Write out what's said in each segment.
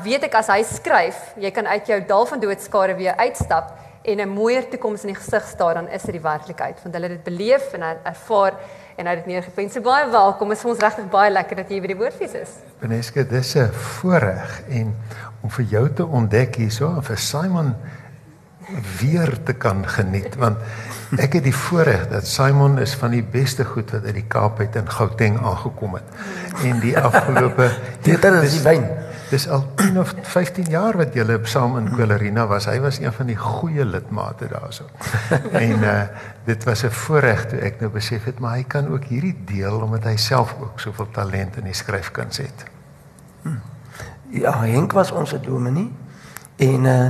weet ek as hy skryf, jy kan uit jou dal van doodskare weer uitstap en 'n mooier toekoms in die gesig staar dan is dit die werklikheid want hulle het dit beleef en ervaar en hy het dit neergepen. So baie welkom. Is vir ons regtig baie lekker dat jy by die woordfees is. Beneske, dis 'n voorreg en om vir jou te ontdek hierso en vir Simon weer te kan geniet want ek het die voorreg dat Simon is van die beste goed wat uit die Kaap uit in Gauteng aangekom het. En die afgelope dit is die wyn. Dis al 10 of 15 jaar wat julle saam in Kolarina was. Hy was een van die goeie lidmate daarso. en uh dit was 'n voorreg toe ek nou besef het maar hy kan ook hierdie deel omdat hy self ook soveel talent in die skryfkuns het. Ja, Henk was ons dominee en uh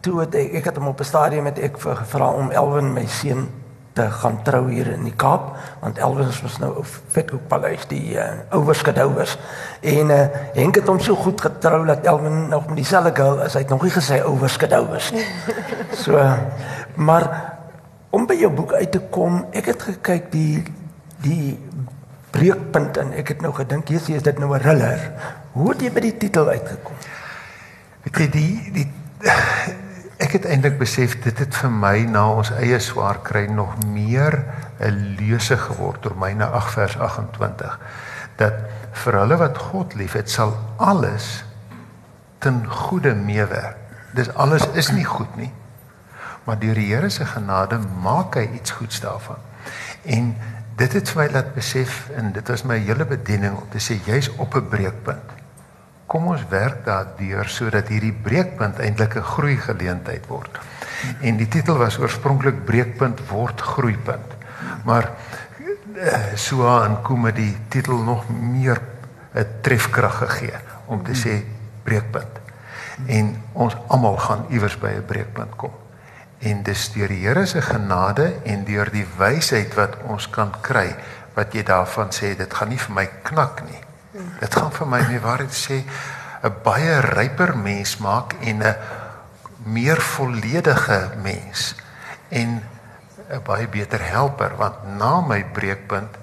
toe het ek ek het hom op 'n stadium met ek gevra om Elwin my seun te gaan trou hier in die Kaap want Elwins was nou op Vethoek Paleis die uh, ouers gedouers en uh, Henk het hom so goed getrou dat Elwin nog met dieselfde girl as hy het nog nie gesê ouers gedouers nie. So maar om by jou boek uit te kom, ek het gekyk die die breekpunt en ek het nou gedink hier is dit nou 'n thriller. Hoe het jy by die titel uitgekom? Weet jy die die ek het eintlik besef dit het vir my na ons eie swaar kry nog meer 'n leuse geword oor myne 8 vers 28 dat vir hulle wat God liefhet sal alles ten goeie meewerk. Dis alles is nie goed nie. Maar deur die Here se genade maak hy iets goeds daarvan. En dit het vir my laat besef en dit was my hele bediening om te sê jy's op 'n breekpunt kom ons werk daardeur sodat hierdie breekpunt eintlik 'n groei geleentheid word. En die titel was oorspronklik breekpunt word groeipunt. Maar eh, so aan kom die titel nog meer 'n trefkrag gegee om te sê breekpunt. En ons almal gaan iewers by 'n breekpunt kom. En dis deur die Here se genade en deur die wysheid wat ons kan kry wat jy daarvan sê dit gaan nie vir my knak nie. Dit gaan vir my nie waar dit sê 'n baie ryper mens maak en 'n meer volledige mens en 'n baie beter helper. Want na my breekpunt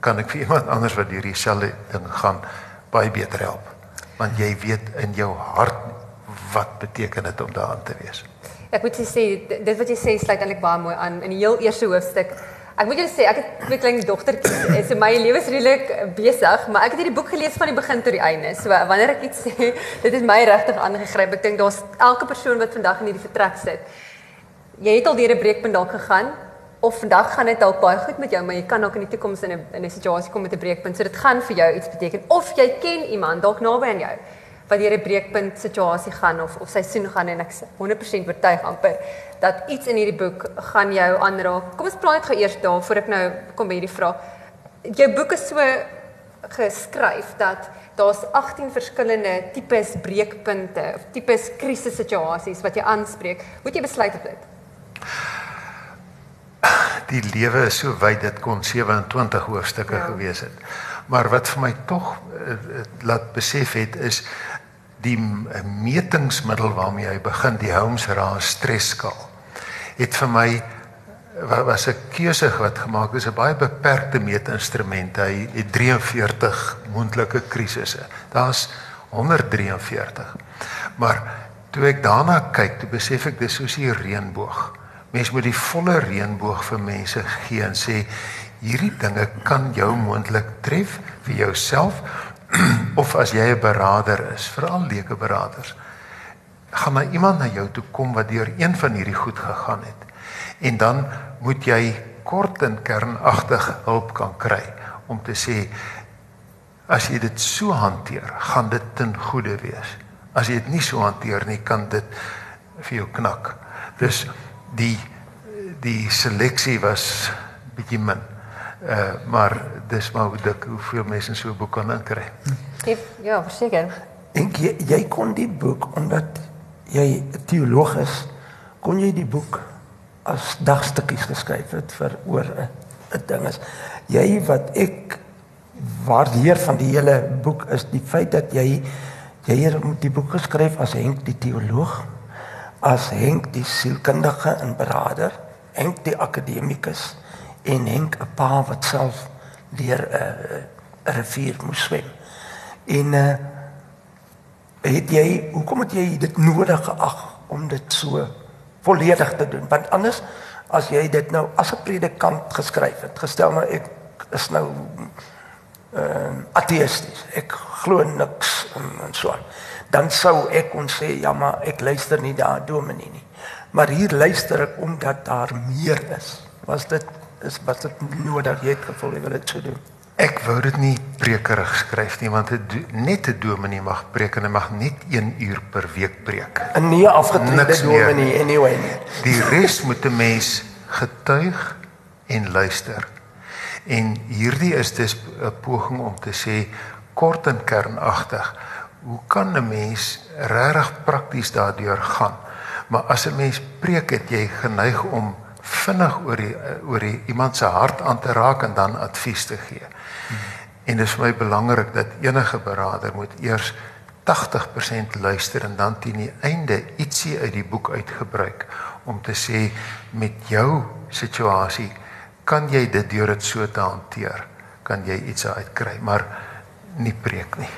kan ek vir iemand anders wat deur dieselfde ding gaan baie beter help. Want jy weet in jou hart wat beteken dit om daarin te wees. Ek moet sê dit wat jy sê sluit eintlik baie mooi aan in die heel eerste hoofstuk Ek moet julle sê ek het twee klein dogtertjies. En so my lewe is redelik besig, maar ek het hierdie boek gelees van die begin tot die einde. So wanneer ek iets sê, dit het my regtig aangegryp. Ek dink daar's elke persoon wat vandag in hierdie vertrek sit. Jy het al deur 'n breekpunt dalk gegaan of vandag gaan dit dalk baie goed met jou, maar jy kan ook in die toekoms in 'n in 'n situasie kom met 'n breekpunt. So dit gaan vir jou iets beteken of jy ken iemand dalk naby aan jou wat deur 'n breekpunt situasie gaan of of seisoen gaan en ek 100% oortuig amper dat iets in hierdie boek gaan jou aanraak. Kom ons praat gou eers daar voor ek nou kom by hierdie vraag. Jou boek is so geskryf dat daar's 18 verskillende tipes breekpunte of tipes krisissituasies wat jy aanspreek. Hoe het jy besluit op dit? Die lewe is so wyd dit kon 27 hoofstukke ja. gewees het. Maar wat vir my tog uh, laat besef het is die metingsmiddel waarmee hy begin die Holmes-Rahe stresskaal het vir my was 'n keuse wat gemaak is 'n baie beperkte meetinstrument. Hy het 43 moontlike krisisse. Daar's 143 maar toe ek daarna kyk toe besef ek dis soos 'n reënboog. Mens moet die volle reënboog vir mense gee en sê hierdie dinge kan jou moontlik tref vir jouself of as jy 'n beraader is, veral leuke beraders, gaan maar iemand na jou toe kom wat deur een van hierdie goed gegaan het. En dan moet jy kort en kernagtig hulp kan kry om te sê as jy dit so hanteer, gaan dit ten goeie wees. As jy dit nie so hanteer nie, kan dit vir jou knak. Dus die die seleksie was bietjie min. Uh maar dis maar hoe dik hoeveel mense in so 'n boek kan inkry. Ja, verseker. En jy, jy kon die boek omdat jy 'n teoloog is, kon jy die boek as dagstukkies geskryf het vir oor 'n ding is. Jy wat ek waardeer van die hele boek is die feit dat jy jy het die boek geskryf as Henk die teoloog, as Henk die sielkundige en beraader, Henk die akademikus en Henk 'n pa wat self deur 'n rivier moes swem. En uh, het jy hoekom het jy dit nodig geag om dit so volledig te doen? Want anders as jy dit nou as 'n predikant geskryf het, gestel nou ek is nou ehm uh, ateïsties. Ek glo niks en, en so. Dan sou ek kon sê ja, maar ek luister nie daar dominee nie. Maar hier luister ek omdat daar meer is. Was dit is wat dit nodig het gevoel jy wil dit so doen. Ek wou dit nie prekerig skryf nie want dit net 'n dominee mag preek en hy mag net 1 uur per week preek. 'n Nie afgetrede dominee anyway nie. Die res moet 'n mens getuig en luister. En hierdie is dus 'n poging om te sê kort en kernagtig. Hoe kan 'n mens regtig prakties daardeur gaan? Maar as 'n mens preek het jy geneig om vinnig oor die oor die iemand se hart aan te raak en dan advies te gee. En dit is vir my belangrik dat enige beraader moet eers 80% luister en dan teen die einde ietsie uit die boek uitgebruik om te sê met jou situasie kan jy dit deur dit so te hanteer kan jy iets uitkry maar nie preek nie.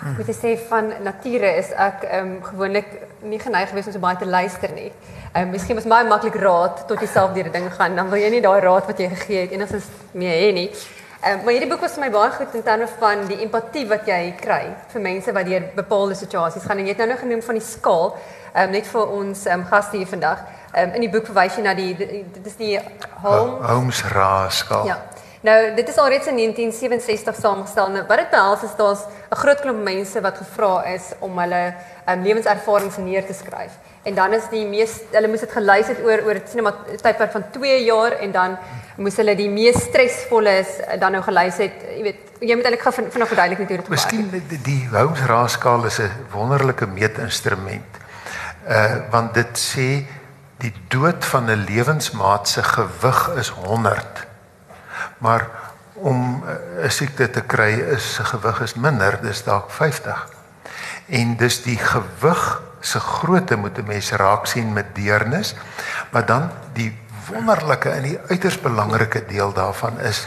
Hmm. Moet sê van nature is ek ehm um, gewoonlik nie geneig gewees om so baie te luister nie. Ehm um, miskien was my maklik raad tot jouself deur die dinge gaan, dan wil jy nie daai raad wat jy gegee het enigstens meer hê nie. Ehm um, maar hierdie boek was vir my baie goed in terme van die empatie wat jy kry vir mense wat deur bepaalde situasies gaan en jy het nou nou genoem van die skaal, ehm um, net vir ons ehm um, gaste hier vandag. Ehm um, in die boek verwys jy na die dit is die Holmes Holmes raaskaal. Ja. Nou, dit is al reeds in 1967 saamgestel. Nou, wat dit behels is daar's 'n groot klomp mense wat gevra is om hulle um, lewenservarings neer te skryf. En dan is die mees hulle moes dit gelys het oor oor 'n tydperk van 2 jaar en dan moes hulle die mees stresvolle is eh, dan nou gelys het, jy weet, jy moet eintlik vinnig verduidelik net hoe dit werk. Miskien die, die Holmes raadskaal is 'n wonderlike meetinstrument. Uh want dit sê die dood van 'n lewensmaat se gewig is 100 maar om eh, 'n siekte te kry is se gewig is minder, dis dalk 50. En dis die gewig se grootte moet 'n mens raak sien met deernis. Maar dan die wonderlike en die uiters belangrike deel daarvan is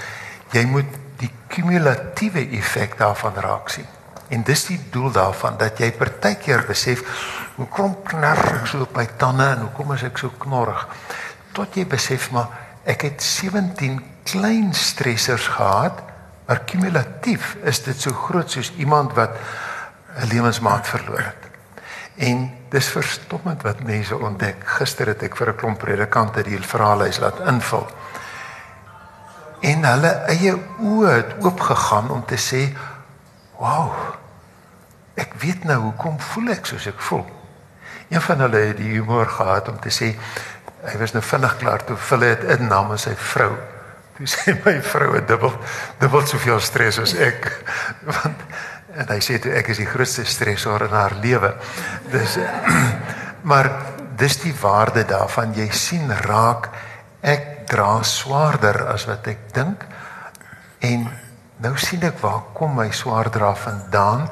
jy moet die kumulatiewe effek daarvan raak sien. En dis die doel daarvan dat jy partykeer besef hoe kom knar ek so op my tande en hoekom is ek so knorrig? Tot jy besef maar ek het 17 klein stressors gehad, maar kumulatief is dit so groot soos iemand wat 'n lewensmaat verloor het. En dis verstommend wat mense ontdek. Gister het ek vir 'n klomp predikante die verhaalhuis laat invul. En hulle eie oë het oopgegaan om te sê, "Wow. Ek weet nou hoekom voel ek soos ek voel." Een van hulle het die humor gehad om te sê hy was nou vinnig klaar toe hy dit in namens sy vrou Toe sê my vrou het dubbel dubbel soveel stres as ek. Want en hy sê toe ek is die grootste stresor in haar lewe. Dis maar dis die waarde daarvan jy sien raak ek dra swaarder as wat ek dink en nou sien ek waar kom my swaar dra vandaan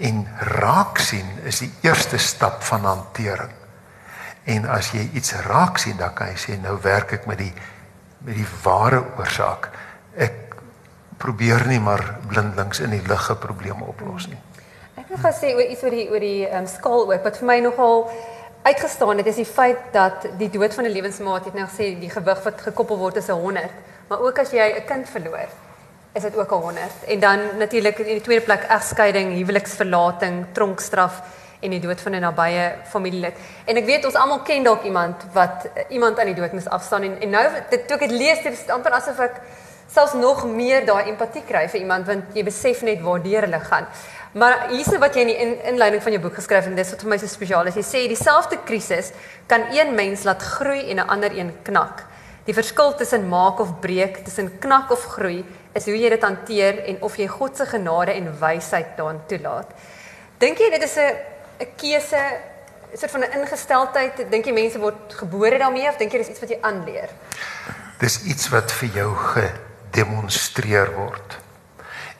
en raak sien is die eerste stap van hantering. En as jy iets raak sien dan kan jy sê nou werk ek met die met die ware oorsaak. Ek probeer nie maar blindelings in die ligge probleme oplos nie. Ek wil gaan sê oor iets oor die oor die um, skaal ook wat vir my nogal uitgestaan het is die feit dat die dood van 'n lewensmaat het nou gesê die gewig wat gekoppel word is 'n 100, maar ook as jy 'n kind verloor is dit ook 'n 100 en dan natuurlik in die tweede plek egskeiding, huweliksverlating, tronkstraf en die dood van 'n nabye familielid. En ek weet ons almal ken dalk iemand wat uh, iemand aan die dood moes afstaan en en nou dit toe ek dit lees, dit is amper asof ek selfs nog meer daai empatie kry vir iemand want jy besef net waar deur hulle gaan. Maar hierse wat jy in die in, inleiding van jou boek geskryf het en dis wat vir my so spesiaal is. Jy sê dieselfde krisis kan een mens laat groei en 'n ander een knak. Die verskil tussen maak of breek, tussen knak of groei, is hoe jy dit hanteer en of jy God se genade en wysheid daarin toelaat. Dink jy dit is 'n 'n keuse, 'n soort van 'n ingesteldheid? Dink jy mense word gebore daarmee of dink jy dis iets wat jy aanleer? Dis iets wat vir jou gedemonstreer word.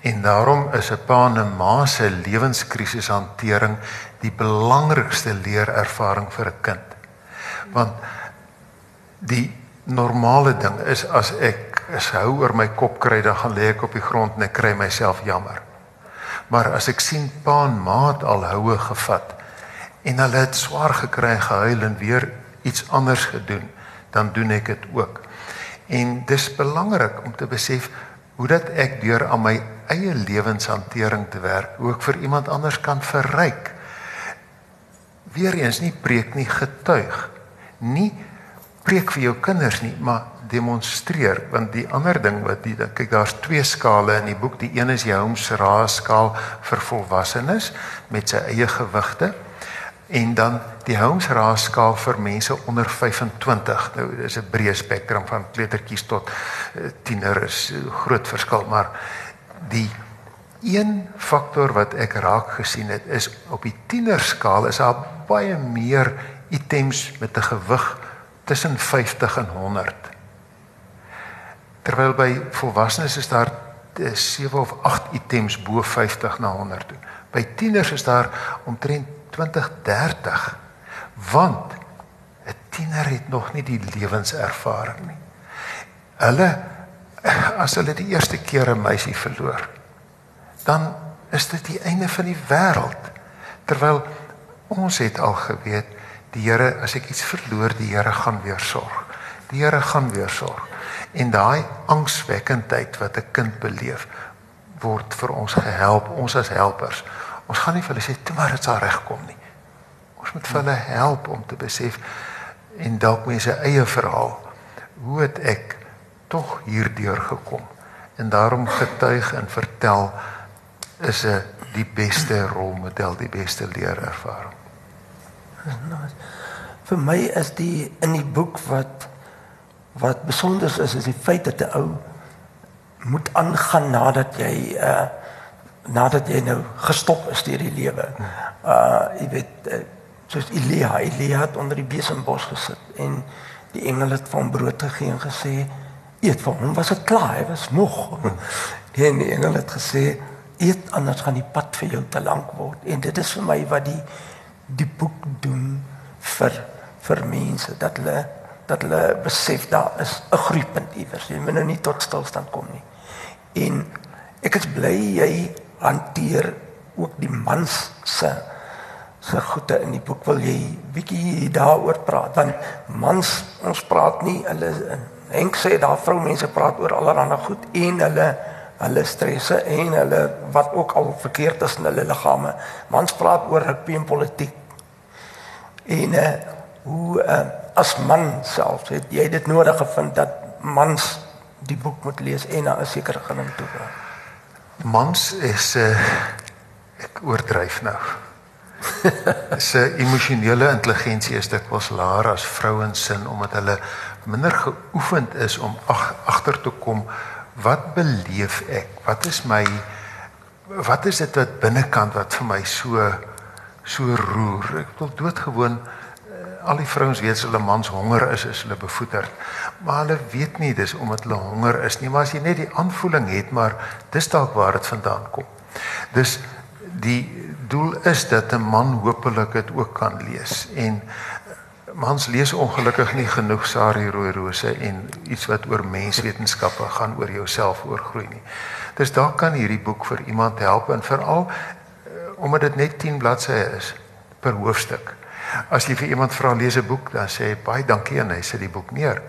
En daarom is 'n pa en 'n ma se lewenskrisis hantering die belangrikste leerervaring vir 'n kind. Want die normale ding is as ek is hou oor my kop kry dan gaan lê ek op die grond en ek kry myself jammer. Maar as ek sien pa en ma het al houe gevat en hulle het swaar gekry gehuil en weer iets anders gedoen, dan doen ek dit ook. En dis belangrik om te besef hoe dat ek deur aan my eie lewenshantering te werk, hoe ek vir iemand anders kan verryk. Weereens nie preek nie getuig. Nie preek vir jou kinders nie, maar demonstreer want die ander ding wat die kyk daar's twee skale in die boek die een is die Holmes Ra skaal vir volwassenes met sy eie gewigte en dan die Holmes Ra skaal vir mense onder 25 nou dis 'n breë spektrum van kleutertjies tot uh, tiener is uh, groot verskil maar die een faktor wat ek raak gesien het is op die tienerskaal is daar baie meer items met 'n gewig tussen 50 en 100 terwyl by volwassenes is daar 7 of 8 items bo 50 na 100 toe. By tieners is daar omtrent 20 30 want 'n tiener het nog nie die lewenservaring nie. Hulle as hulle die eerste keer 'n meisie verloor, dan is dit die einde van die wêreld. Terwyl ons het al geweet die Here as ek iets verloor, die Here gaan weer sorg. Die Here gaan weer sorg en daai angswekkendheid wat 'n kind beleef word vir ons gehelp ons as helpers ons gaan nie vir hulle sê toe maar dit sal regkom nie. Ons moet vir hulle help om te besef en dalk mense eie verhaal hoe het ek tog hierdeur gekom? En daarom getuig en vertel is 'n die beste rolmodel die beste leerervaring. Vir my is die in die boek wat wat besonder is is die feit dat 'n ou moet aangaan nadat jy uh nadat jy nou gestop is deur die lewe. Uh jy weet uh, soos Elia, Elia het onder die besembos gesit en die engele het van brood gegee en gesê eet vir hom was dit klaar, hy was moeg. En die engele het gesê eet anders gaan die pad vir jou te lank word. En dit is vir my wat die die boek doen vir vir mense dat hulle dat hulle besef daar is 'n groeipunt iewers. Jy moet nou nie tot stilstand kom nie. En ek is bly jy hanteer ook die mans se se goede in die boek wil jy bietjie daaroor praat want mans ons praat nie hulle Henk sê daar vroumense praat oor allerlei goed en hulle hulle stresse en hulle wat ook al verkeerd is in hulle liggame. Mans praat oor rugby en politiek. En uh, hoe uh, as man self het jy dit nodig gevind dat mans die boek moet lees en na 'n sekere gening toe gaan. Mans is 'n uh, ek oordryf nou. se emosionele intelligensie is dit was laer as vrouens sin omdat hulle minder geoefend is om ag, agter te kom wat beleef ek? Wat is my wat is dit wat binnekant wat vir my so so roer? Ek wil doodgewoon al die vrouens weet as hulle mans honger is, is hulle bevoeterd. Maar hulle weet nie dis omdat hulle honger is nie, maar as jy net die aanvoeling het, maar dis dalk waar dit vandaan kom. Dus die doel is dat 'n man hopelik dit ook kan lees en mans lees ongelukkig nie genoeg Sari Rooi Rose en iets wat oor menswetenskappe gaan oor jouself oorgroei nie. Dus daar kan hierdie boek vir iemand help en veral eh, omdat dit net 10 bladsye is per hoofstuk. As jy vir iemand vra lees 'n boek, dan sê hy baie dankie en hy sit die boek neer.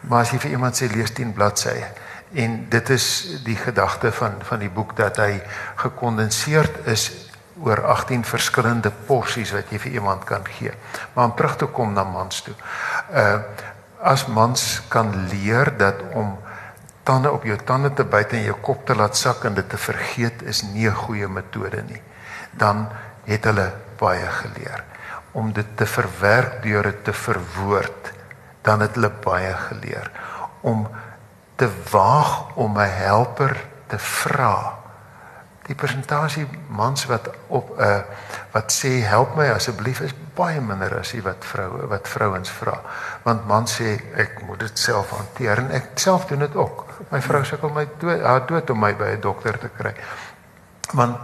Maar as jy vir iemand sê lees 10 bladsye en dit is die gedagte van van die boek dat hy gekondenseerd is oor 18 verskillende porsies wat jy vir iemand kan gee. Maar om terug te kom na mans toe. Uh as mans kan leer dat om tande op jou tande te byt en jou kop te laat sak en dit te vergeet is nie 'n goeie metode nie. Dan het hulle baie geleer om dit te verwerk deur dit te verwoord, dan het hulle baie geleer om te waag om 'n helper te vra. Die persentasie mans wat op 'n uh, wat sê help my asseblief is baie minder as die wat vroue wat vrouens vra. Want mans sê ek moet dit self hanteer en ek self doen dit ook. My vrou sukkel my dood, haar dood om my by 'n dokter te kry. Want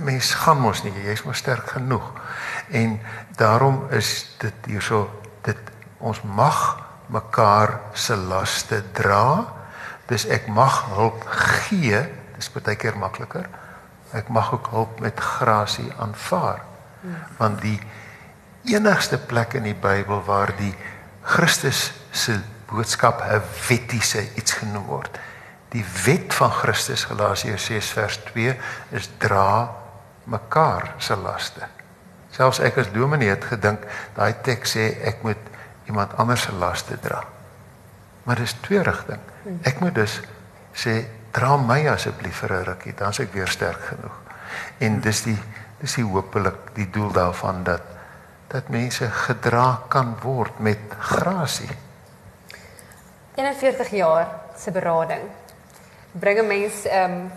mens gaan mos nie, jy's mos sterk genoeg. En daarom is dit hierso dit ons mag mekaar se laste dra. Dis ek mag hulp gee, dis baie keer makliker ek mag ook hulp met grasie aanvaar. Want die enigste plek in die Bybel waar die Christus se boodskap 'n wettiese iets genoem word. Die wet van Christus Galasiërs 6 vers 2 is dra mekaar se laste. Selfs ek as dominee het gedink daai teks sê ek moet iemand anders se laste dra. Maar dis twee rigting. Ek moet dus sê dra my asseblief vir 'n rukkie, dan's ek weer sterk genoeg. En dis die dis die hopelik die doel daarvan dat dat mense gedra kan word met grasie. 41 jaar se berading. Bring 'n mens um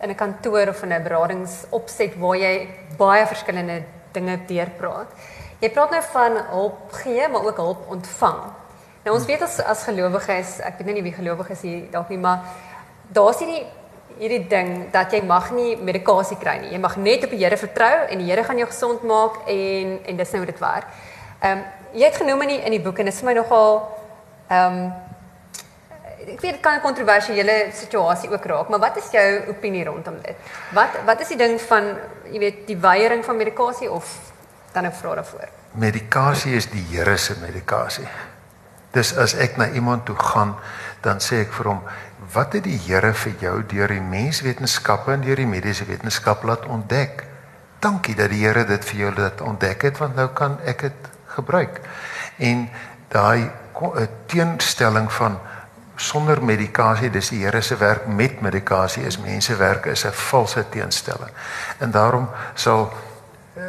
in 'n kantoor of in 'n beradingsopset waar jy baie verskillende dinge deurpraat. Jy praat nou van hulp gee, maar ook hulp ontvang. Nou ons weet as as gelowiges, ek weet nou nie wie gelowig is hier dalk nie, maar daar's hierdie hierdie ding dat jy mag nie medikasie kry nie. Jy mag net op die Here vertrou en die Here gaan jou gesond maak en en dis nou hoe dit werk. Ehm um, jy het genoem in die, in die boek en dit is vir my nogal ehm um, ek weet dit kan 'n kontroversiële situasie ook raak, maar wat is jou opinie rondom dit? Wat wat is die ding van jy weet die weiering van medikasie of dan 'n vraag daarvoor? Medikasie is die Here se medikasie. Dis as ek na iemand toe gaan, dan sê ek vir hom, "Wat het die Here vir jou deur die menswetenskappe en deur die mediese wetenskap laat ontdek?" Dankie dat die Here dit vir jou laat ontdek het, want nou kan ek dit gebruik. En daai teenstelling van sonder medikasie, dis die Here se werk met medikasie is mense werk is 'n valse teenstelling. En daarom sal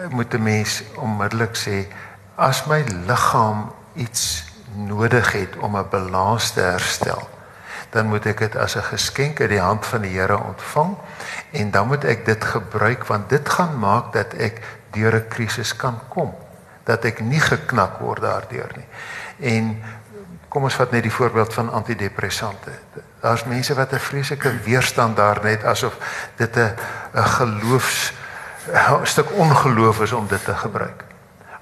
moet 'n mens onmiddellik sê as my liggaam iets nodig het om 'n balans te herstel, dan moet ek dit as 'n geskenk uit die hand van die Here ontvang en dan moet ek dit gebruik want dit gaan maak dat ek deur 'n krisis kan kom, dat ek nie geknak word daardeur nie. En kom ons vat net die voorbeeld van antidepressante. Daar's mense wat 'n vreeslike weerstand daar net asof dit 'n 'n geloofs 'n stuk ongeloof is om dit te gebruik.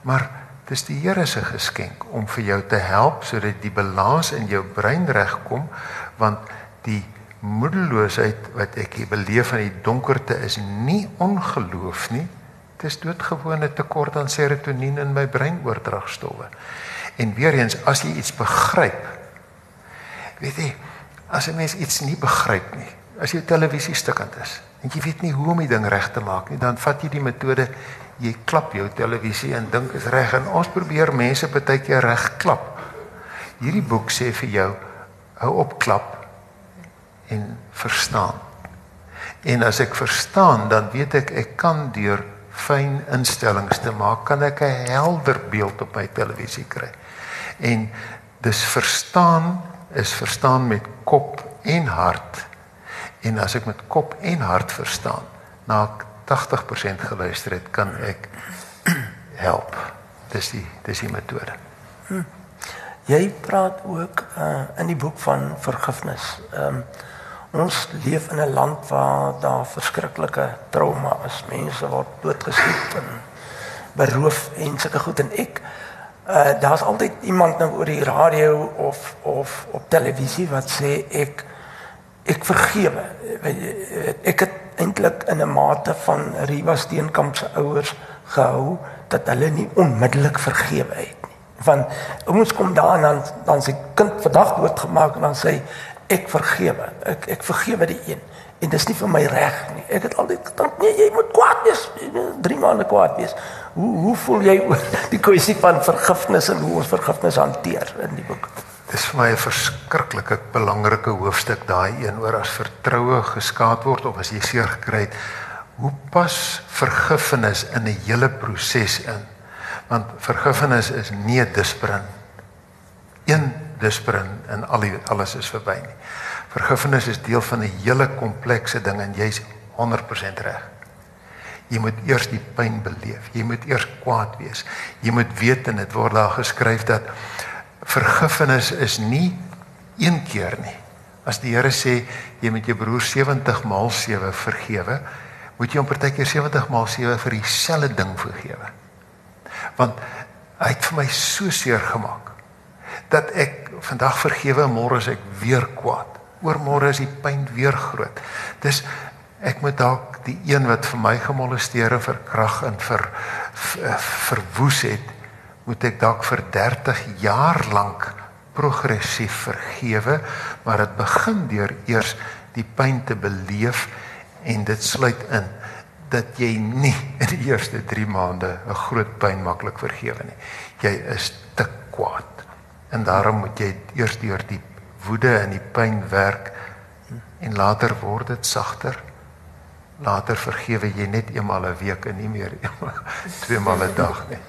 Maar dis die Here se geskenk om vir jou te help sodat die balans in jou brein regkom want die moedeloosheid wat ek hier beleef in die donkerte is nie ongeloof nie. Dit is doodgewone tekort aan serotonien in my breinoordragstowwe. En weer eens as jy iets begryp. Weet jy, as 'n mens iets nie begryp nie, as jou televisie stukkend is en jy weet nie hoe om die ding reg te maak nie, dan vat jy die metode jy klap jou televisie en dink is reg en ons probeer mense baie keer reg klap. Hierdie boek sê vir jou hou op klap en verstaan. En as ek verstaan, dan weet ek ek kan deur fyn instellings te maak, kan ek 'n helder beeld op my televisie kry. En dis verstaan is verstaan met kop en hart. En as ek met kop en hart verstaan, na ek 80% geluister het, kan ek help. Dis die dis die metode. Hm. Jy praat ook uh, in die boek van vergifnis. Ehm um, ons leef in 'n land waar daar verskriklike trauma is. Mense word doodgeskiet en beroof en sulke goed en ek uh daar's altyd iemand nou oor die radio of of op televisie wat sê ek ek vergewe. Ek het eintlik in 'n mate van Riva Steenkamp se ouers gehou dat hulle nie onmiddellik vergewe het nie. Want ons kom daar dan dan sy kind vandag doodgemaak en dan sê ek vergewe. Ek ek vergewe die een en dis nie vir my reg nie. Ek het altyd gedink nee, jy moet kwaad wees. 3 maande kwaad wees. Hoe hoe voel jy oor die kwessie van vergifnis en hoe ons vergifnis hanteer in die boek? Dis vir my 'n verskriklike belangrike hoofstuk daai een oor as vertroue geskaad word of as jy seer gekry het. Hoe pas vergifnis in 'n hele proses in? Want vergifnis is nie 'n disprin. Een disprin en al die, alles is verby nie. Vergifnis is deel van 'n hele komplekse ding en jy's 100% reg. Jy moet eers die pyn beleef. Jy moet eers kwaad wees. Jy moet weet en dit word daar geskryf dat vergifnis is nie een keer nie. As die Here sê jy moet jou broer 70 maal 7 vergewe, moet jy hom partykeer 70 maal 7 vir dieselfde ding vergewe. Want hy het vir my so seer gemaak dat ek vandag vergewe môre is ek weer kwaad. Oormôre is die pyn weer groot. Dis ek moet dalk die een wat vir my gemolesteer en verkrag en ver, ver verwoes het, moet ek dalk vir 30 jaar lank progressief vergewe, maar dit begin deur eers die pyn te beleef en dit sluit in dat jy nie in die eerste 3 maande 'n groot pyn maklik vergewe nie. Jy is te kwaad. En daarom moet jy eers deur die woede en die pyn werk en later word dit sagter. Later vergewe jy net eenmal 'n week en nie meer twee maal 'n dag nie.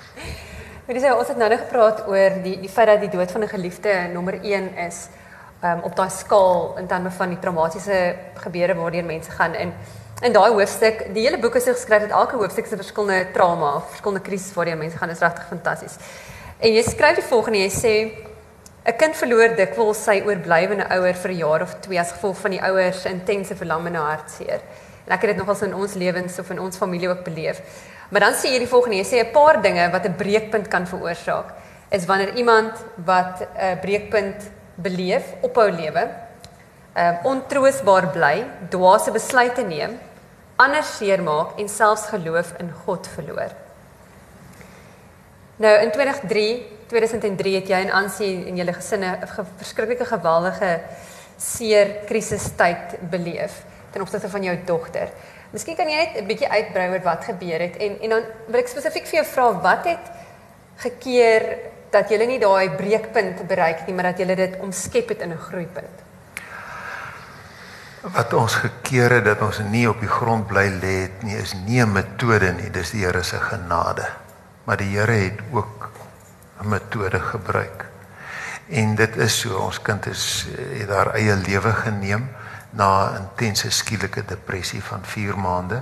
Weet jy, ons het nou net gepraat oor die die feit dat die dood van 'n geliefde nommer 1 is um, op daai skaal in terme van die traumatiese gebeure waardeur mense gaan in in daai hoofstuk, die hele boek is geskryf dat elke hoofstuk se verskillende trauma verskillende krisis waardeur mense gaan is regtig fantasties. En jy skryf die volgende, jy sê 'n kind verloor dikwels sy oorblywende ouer vir 'n jaar of 2 as gevolg van die ouers se intense verlammende hartseer. En ek het dit nogals in ons lewens of in ons familie ook beleef. Maar dan sê jy die volgende, jy sê 'n paar dinge wat 'n breekpunt kan veroorsaak is wanneer iemand wat 'n breekpunt beleef, ophou lewe, ehm ontroosbaar bly, dwaase besluite neem, ander seermaak en selfs geloof in God verloor. Nou in 2003, 2003 het jy en Ansie en julle gesinne 'n verskriklike geweldige seer krisistyd beleef ten opsigte van jou dogter. Miskien kan jy net 'n bietjie uitbrei oor wat gebeur het en en dan wil ek spesifiek vir jou vra wat het gekeer dat jy nie daai breekpunt bereik nie, maar dat jy dit omskep het in 'n groeipunt. Wat ons gekeer het dat ons nie op die grond bly lê het nie, is nie 'n metode nie, dis die Here se genade. Maar die Here het ook metode gebruik. En dit is so, ons kind is het haar eie lewe geneem na 'n intense skielike depressie van 4 maande.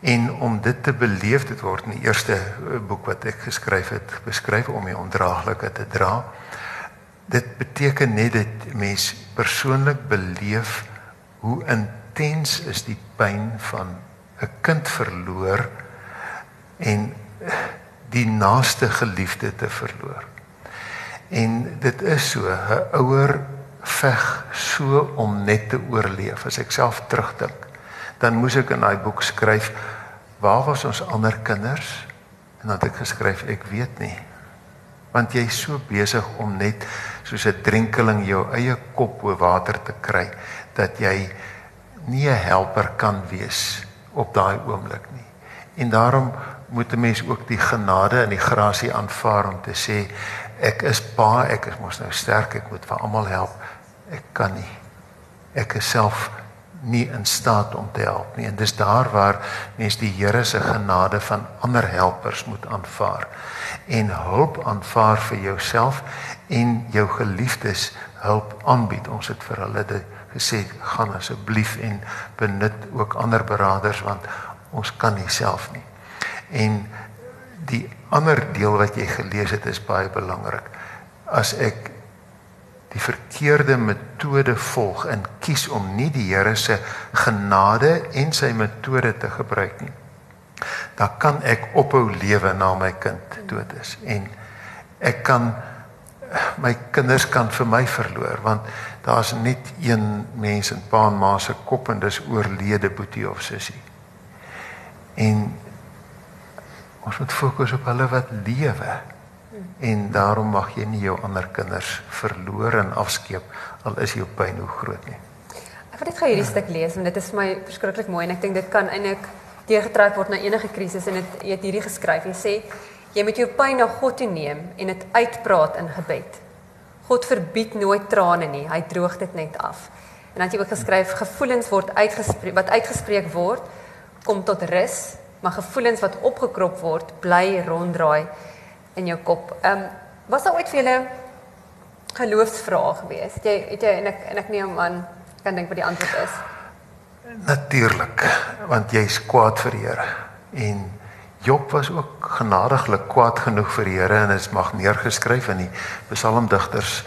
En om dit te beleef, dit word in die eerste eh, boek wat ek geskryf het, beskryf om die ondraaglike te dra. Dit beteken net dat mens persoonlik beleef hoe intens is die pyn van 'n kind verloor en die naaste geliefde te verloor. En dit is so, 'n ouer veg so om net te oorleef. As ek self terugdink, dan moes ek in daai boek skryf waar was ons ander kinders en dan het ek geskryf ek weet nie want jy is so besig om net soos 'n drenkeling jou eie kop bo water te kry dat jy nie 'n helper kan wees op daai oomblik nie en daarom moet 'n mens ook die genade en die grasie aanvaar om te sê ek is pa ek is mos nou sterk ek moet vir almal help ek kan nie ek is self nie in staat om te help nie. En dis daar waar mens die Here se genade van ander helpers moet aanvaar en hulp aanvaar vir jouself en jou geliefdes hulp aanbied. Ons het vir hulle gesê gaan asseblief en benut ook ander beraders want ons kan nie self nie. En die ander deel wat jy gelees het is baie belangrik. As ek die verkeerde metode volg en kies om nie die Here se genade en sy metode te gebruik nie. Dan kan ek ophou lewe na my kind dood is en ek kan my kinders kan vir my verloor want daar's net een mens in pa en ma se kop en dis oorlede boetie of sussie. En ons moet fokus op hulle wat lewe en daarom mag jy nie jou ander kinders verloor en afskeep al is jou pyn hoe groot nie. Ek wil net gou hierdie stuk lees want dit is vir my verskriklik mooi en ek dink dit kan eintlik deurgetrek word na enige krisis en dit jy het hierdie geskryf. Jy sê jy moet jou pyn na God toe neem en dit uitpraat in gebed. God verbied nooit trane nie. Hy droog dit net af. En dan het jy ook geskryf gevoelens word uitgespreek wat uitgespreek word kom tot rus, maar gevoelens wat opgekrop word bly ronddraai in jou kop. Ehm um, was daar ooit vir julle geloofsvrae gewees? Het jy het jy en ek en ek neem aan kan dink wat die antwoord is. Natuurlik, want jy's kwaad vir die Here en Job was ook genadiglik kwaad genoeg vir die Here en dit mag neergeskryf in die psalmdigters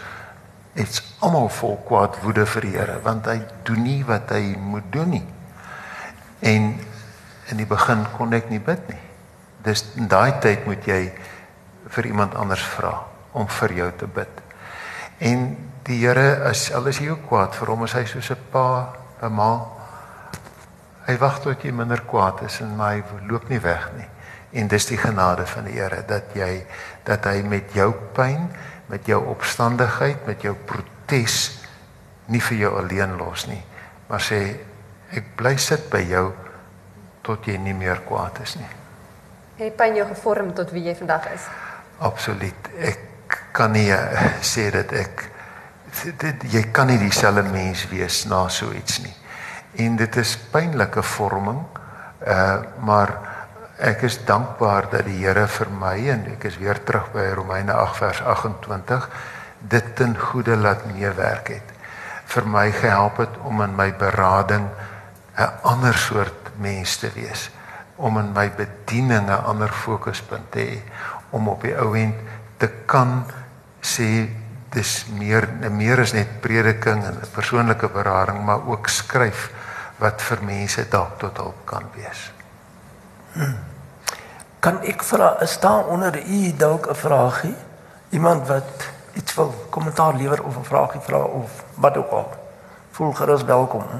dit's almal vol kwaad woede vir die Here want hy doen nie wat hy moet doen nie. En in die begin kon ek nie bid nie. Dis in daai tyd moet jy vir iemand anders vra om vir jou te bid. En die Here is al is jy ook kwaad vir hom, is hy soos 'n pa, 'n ma Hy wag tot jy minder kwaad is en maar hy loop nie weg nie. En dis die genade van die Here dat jy dat hy met jou pyn, met jou opstandigheid, met jou protes nie vir jou alleen los nie, maar sê ek bly sit by jou tot jy nie meer kwaad is nie. Het pyn jou gevorm tot wie jy vandag is? Absoluut. Ek kan nie uh, sê dat ek dit jy kan nie dieselfde mens wees na so iets nie. En dit is pynlike vorming. Uh maar ek is dankbaar dat die Here vir my en ek is weer terug by Romeine 8 vers 28 dit ten goeie laat meewerk het. Vir my gehelp het om in my berading 'n ander soort mens te wees, om in my bediening 'n ander fokuspunt te hê, om op die ou end te kan sê dis meer meer is net prediking en 'n persoonlike berading, maar ook skryf wat vir mense dalk tot hulp kan wees. Hmm. Kan ek vra is daar onder u dalk 'n vraagie? Iemand wat iets wil kommentaar lewer of 'n vraagie vra of wat ook al. Voel gerus welkom. He?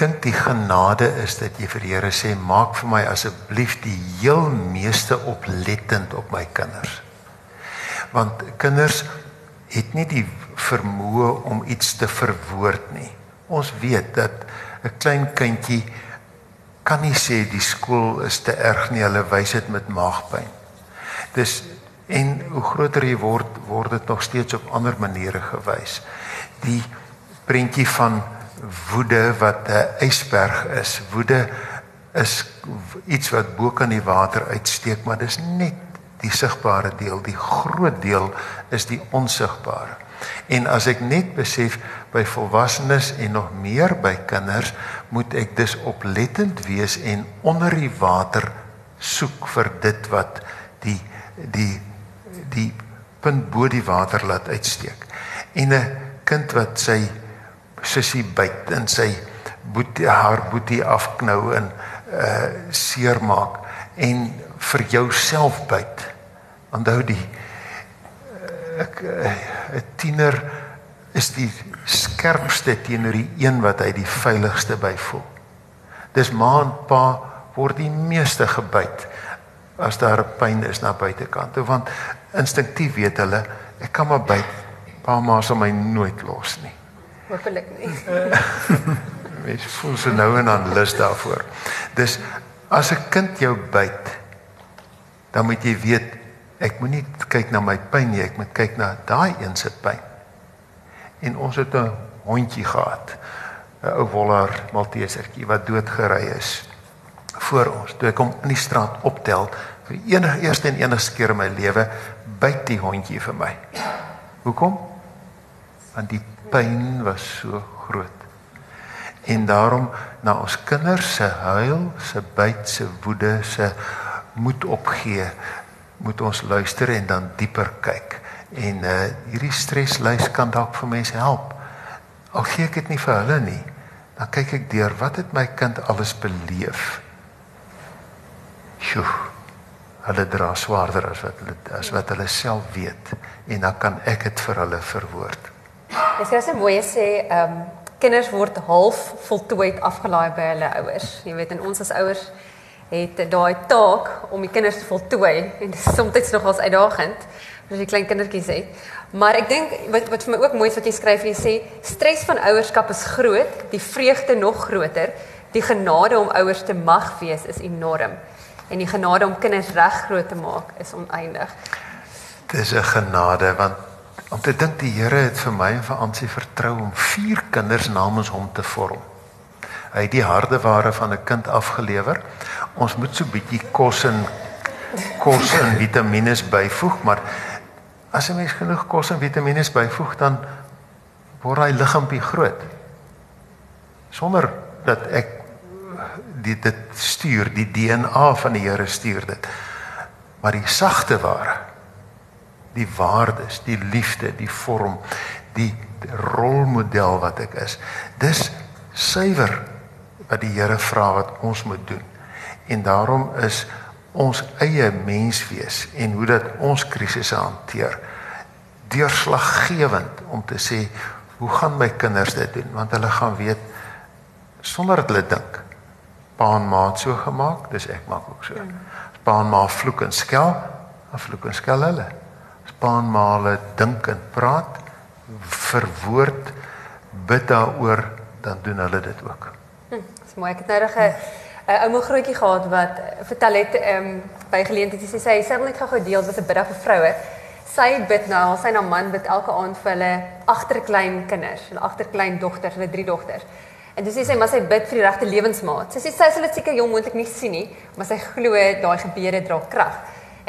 Dink die genade is dat jy vir die Here sê maak vir my asseblief die heel meeste oplettend op my kinders. Want kinders het nie die vermoë om iets te verwoord nie. Ons weet dat 'n klein kindjie kan nie sê die skool is te erg nie, hulle wys dit met maagpyn. Dis en hoe groter jy word, word dit nog steeds op ander maniere gewys. Die prentjie van woede wat 'n ysberg is. Woede is iets wat bo kan die water uitsteek, maar dis net die sigbare deel. Die groot deel is die onsigbare. En as ek net besef by volwassenes en nog meer by kinders, moet ek dus oplettend wees en onder die water soek vir dit wat die die die punt bo die water laat uitsteek. En 'n kind wat sy sussie byt in sy boetie haar boetie afknou en uh seermaak en vir jouself byt. Onthou die uh, ek 'n uh, tiener is die skerpste teenoor die een wat hy die veiligste by voel. Dis ma en pa word die meeste gebyt as daar pyn is na buitekant. Want instinktief weet hulle ek kan maar byt. Pa ma sal my nooit los nie. Hoopelik nie. Mens voel se nou en dan lus daarvoor. Dis as 'n kind jou byt, dan moet jy weet ek moenie kyk na my pyn nie, ek moet kyk na daai een se pyn. En ons het 'n hondjie gehad, 'n ou wollaar maltesertjie wat doodgery is voor ons. Toe ek hom in die straat optel vir die enige eerste en enigste keer in my lewe, byt die hondjie vir my. Hoekom? Want die pyn was so groot. En daarom na ons kinders se huil, se byt, se woede, se moet opgee, moet ons luister en dan dieper kyk. En uh hierdie streslys kan dalk vir mense help. Al gee ek dit nie vir hulle nie, dan kyk ek deur wat het my kind alles beleef. Sjoe. Hulle dra swaarder as wat hulle as wat hulle self weet en dan kan ek dit vir hulle verwoord. Dis gous 'n mooi sê, ehm um, kinders word half voltooid afgelaai by hulle ouers. Jy weet en ons as ouers het daai taak om die kinders te voltooi en dit is soms nogals uitdagend as jy klein kindertjies het. Maar ek dink wat wat vir my ook mooi is wat jy skryf, jy sê stres van ouerskap is groot, die vreugde nog groter. Die genade om ouers te mag wees is enorm en die genade om kinders reg groot te maak is oneindig. Dis 'n genade want Om te dink die Here het vir my en vir Ansie vertrou om vier kinders namens hom te vorm. Hy het die harde ware van 'n kind afgelewer. Ons moet so bietjie kos en kos en vitamiene byvoeg, maar as 'n mens genoeg kos en vitamiene byvoeg, dan word hy liggaampie groot. Sonder dat ek dit dit stuur, die DNA van die Here stuur dit. Maar die sagte ware die waardes, die liefde, die vorm, die rolmodel wat ek is. Dis suiwer wat die Here vra wat ons moet doen. En daarom is ons eie menswees en hoe dat ons krisisse hanteer deurslaggewend om te sê hoe gaan my kinders dit doen want hulle gaan weet sonder dat hulle dink pa en ma het so gemaak dis ek maak ook so as pa en ma vloek en skel dan vloek en skel hulle as pa en ma hulle dink en praat verwoord bid daaroor dan doen hulle dit ook hm, dis mooi ek het nou 'n ouma grootjie gehad wat vertel het ehm um, by geleenthede sy sê sy wil net gou deel wat 'n biddag vir vroue. Sy bid nou, sy na man bid elke aand vir hulle agterklein kinders, hulle agterklein dogters, hulle drie dogters. En dis sê sy maar sy bid vir die regte lewensmaat. Sy sê sy sal dit seker heel moontlik nie sien nie, maar sy glo daai gebede dra krag.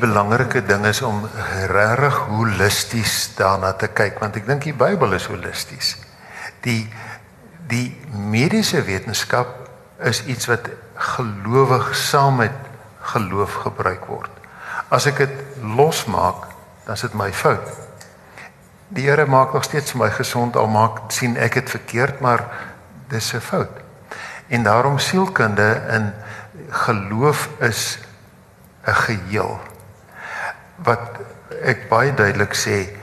belangrike ding is om regtig holisties daarna te kyk want ek dink die Bybel is holisties. Die die mediese wetenskap is iets wat gelowig saam met geloof gebruik word. As ek dit losmaak, dan is dit my fout. Die Here maak nog steeds my gesond al maak sien ek dit verkeerd, maar dis 'n fout. En daarom sielkunde in geloof is 'n geheel. Wat ek baie duidelik sê,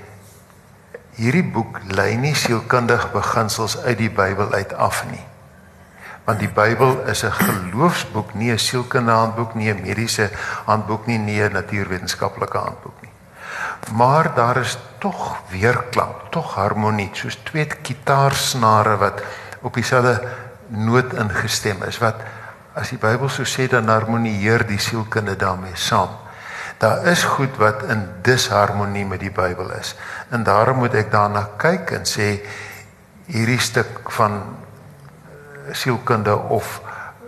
hierdie boek lei nie sielkundige beginsels uit die Bybel uit af nie. Want die Bybel is 'n geloofsboek, nie 'n sielkundige handboek nie, 'n mediese handboek nie, nie 'n natuurwetenskaplike handboek nie. Maar daar is tog weerklank, tog harmonie, soos twee kitaarsnare wat op dieselfde noot ingestem is wat as die Bybel so sê dan harmonieer die sielkunde daarmee saam. Daar is goed wat in disharmonie met die Bybel is. En daarom moet ek daarna kyk en sê hierdie stuk van eh, sielkunde of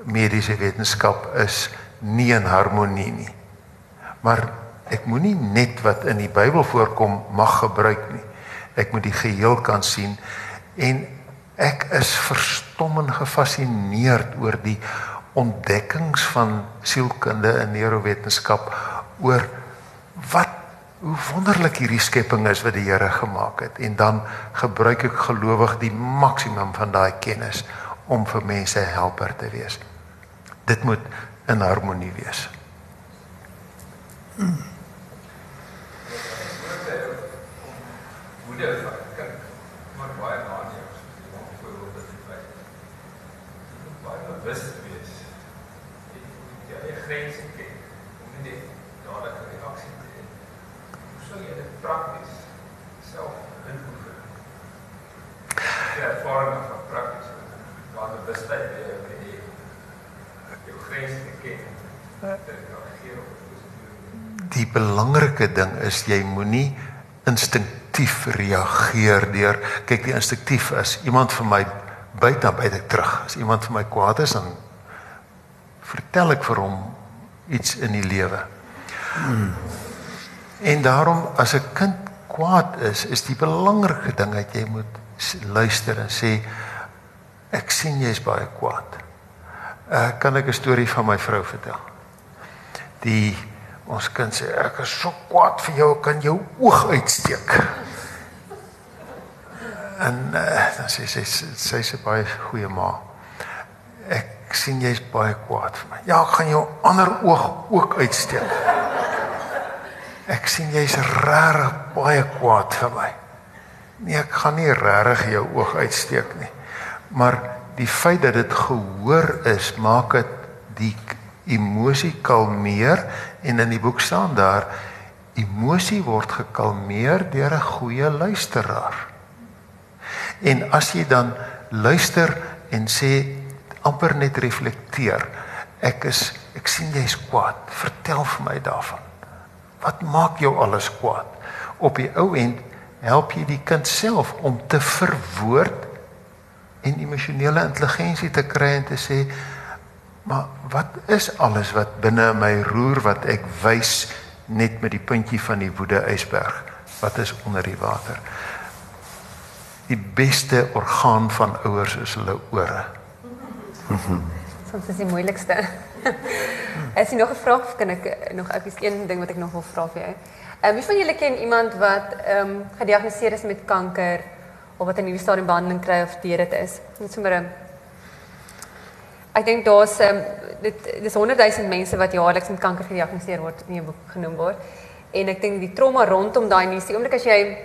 mediese wetenskap is nie in harmonie nie. Maar ek moenie net wat in die Bybel voorkom mag gebruik nie. Ek moet die geheel kan sien en ek is verstom en gefassineerd oor die ontdekkings van sielkunde en neurowetenskap oor wat hoe wonderlik hierdie skepping is wat die Here gemaak het en dan gebruik ek gelowig die maksimum van daai kennis om vir mense helper te wees. Dit moet in harmonie wees. Hmm. Moeder van maar baie na nie om voorbeelde te kry. Baie bewus grense ken om nie net dadelik 'n reaksie te hê. Hoe sou jy dit prakties self invoer? Ja, ervaring van prakties die bewustheid by jou hê. Jou grense te ken. Die belangrike ding is jy moenie instinktief reageer deur kyk die instinktief is iemand vir my buite dan buite terug as iemand vir my kwaad is dan vertel ek vir hom iets in die lewe. Hmm. En daarom as 'n kind kwaad is, is die belangrike ding dat jy moet luister en sê ek sien jy's baie kwaad. Uh kan ek 'n storie van my vrou vertel? Die ons kind sê ek is so kwaad vir jou, kan jou oog uitsteek. En uh, dan sê sy sy's 'n baie goeie ma. Ek sien jy's baie kwaad vir my. Ja, ek gaan jou ander oog ook uitsteek. Ek sien jy's regtig baie kwaad vir my. Nee, ek gaan nie regtig jou oog uitsteek nie. Maar die feit dat dit gehoor is, maak dit die emosie kalmeer en in die boek staan daar emosie word gekalmeer deur 'n goeie luisteraar. En as jy dan luister en sê amper net reflekteer. Ek is ek sien jy's kwaad. Vertel vir my daarvan. Wat maak jou alles kwaad? Op die ou end help jy die kind self om te verwoord en emosionele intelligensie te kry en te sê maar wat is alles wat binne my roer wat ek wys net met die puntjie van die woede ysberg wat is onder die water die beste orgaan van ouers is hulle ore Soms is die moeilikste. Is jy nog 'n vraag of kan ek nog ek is een ding wat ek nog wil vra vir jou. Ehm um, wie van julle ken iemand wat ehm um, gediagnoseer is met kanker of wat 'n nuwe stadium behandeling kry of deur dit is? Net sommer 'n Dink daar's ehm um, dit dis 100 000 mense wat jaarliks met kanker gediagnoseer word in 'n boek genoem word. En ek dink die trauma rondom daai die oomblik as jy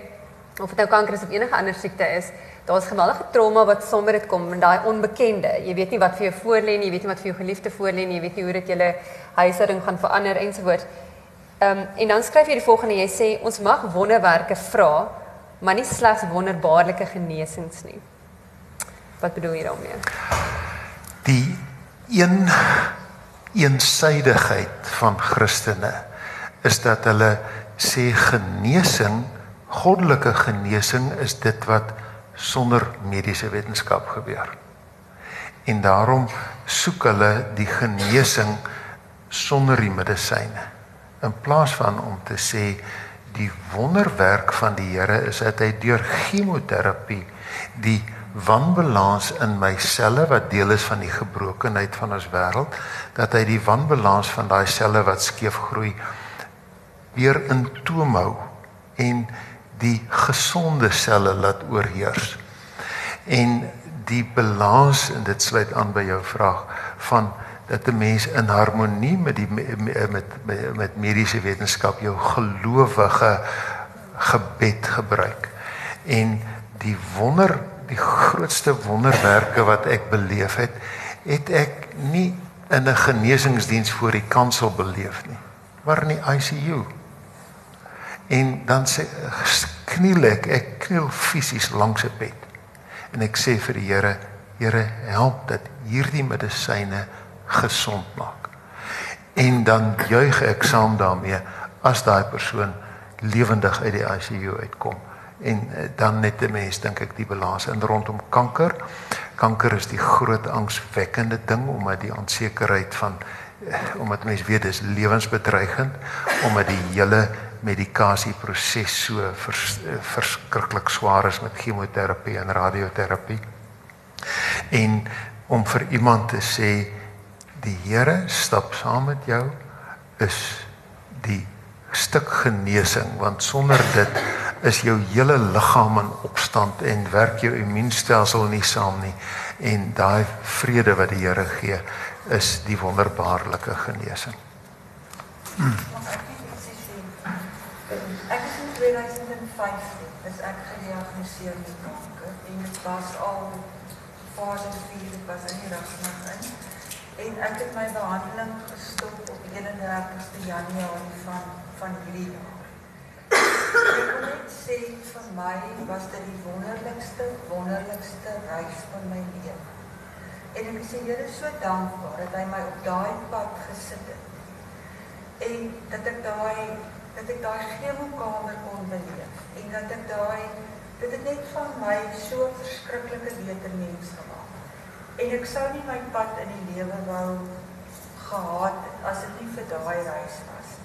of dit nou kanker is of enige ander siekte is, daar's geweldige trauma wat sommer dit kom en daai onbekende. Jy weet nie wat vir jou voorlê nie, jy weet nie wat vir jou geliefde voorlê nie, jy weet nie hoe dit julle huishouding gaan verander ensovoorts. Ehm um, en dan skryf jy die volgende, jy sê ons mag wonderwerke vra, maar nie slegs wonderbaarlike genesings nie. Wat bedoel jy daarmee? Die een eensydigheid van Christene is dat hulle sê genesing, goddelike genesing is dit wat sonder mediese wetenskap gebeur. En daarom soek hulle die genesing sonder die medisyne. In plaas van om te sê die wonderwerk van die Here is dat hy deur chemoterapie die wanbalans in my selle wat deel is van die gebrokenheid van ons wêreld dat hy die wanbalans van daai selle wat skeef groei weer in toom hou en die gesonde selle laat oorheers. En die balans en dit sluit aan by jou vraag van dat 'n mens in harmonie met die met met, met mediese wetenskap jou gelowige gebed gebruik. En die wonder die grootste wonderwerke wat ek beleef het, het ek nie in 'n genesingsdiens voor die kansel beleef nie, maar in die ICU en dan sê kniel ek ek kniel fisies langs 'n bed en ek sê vir die Here Here help dat hierdie medisyne gesond maak. En dan juig ek saam daarmee as daai persoon lewendig uit die ICU uitkom en eh, dan net 'n mens dink ek die balans in rondom kanker kanker is die groot angswekkende ding omdat die onsekerheid van eh, omdat mense weet dis lewensbedreigend omdat die hele medikasieproses so vers, verskriklik swaar is met chemoterapie en radioterapie. En om vir iemand te sê die Here stap saam met jou is die stuk genesing want sonder dit is jou hele liggaam in opstand en werk jou immuunstelsel nie saam nie en daai vrede wat die Here gee is die wonderbaarlike genesing. Hmm. 2015 is ek gediagnoseer met kanker en dit was al fase 4 dit was in die rigsnig in en ek het my behandeling gestop op 31 Januarie van van hierdie jaar. Ek wil net sê vir my was dit die wonderlikste wonderlikste reis van my lewe. En ek is die Here so dankbaar dat hy my op daai pad gesit het. En dat ek daai dat ek daai gemokamer kon beleef en dat ek daai dit het net van my so verskriklike beter mens gemaak. En ek sou nie my pad in die lewe wou gehad as dit nie vir daai reis was.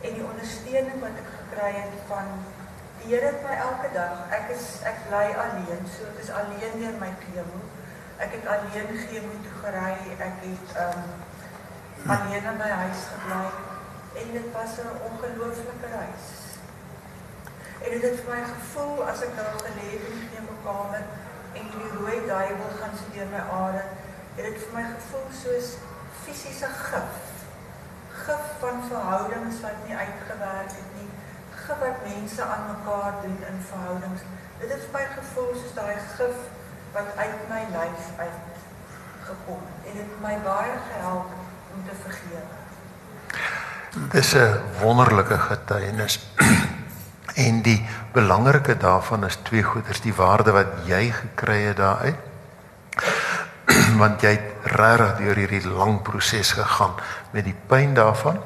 En die ondersteuning wat ek gekry het van die Here het my elke dag, ek is ek bly alleen, so ek is alleen deur my kemo. Ek het alleen gemo toe gery, ek het um, alleen in my huis gebly en dit was 'n ongelooflike reis. En dit het vir my gevoel as ek daar gelê het in my kamer en die rooi duiwel gaan so deur my are, het dit vir my gevoel soos fisiese gif. Gif van verhoudings wat nie uitgewerk het nie. Gif wat mense aan mekaar doen in verhoudings. Dit het vir my gevoel soos daai gif wat uit my lyf uit gekom het. En dit het my baie gehelp om te vergewe. Dis 'n wonderlike getuienis. en die belangrike daarvan is twee goeders, die waarde wat jy gekry het daaruit. Want jy het regtig deur hierdie lang proses gegaan met die pyn daarvan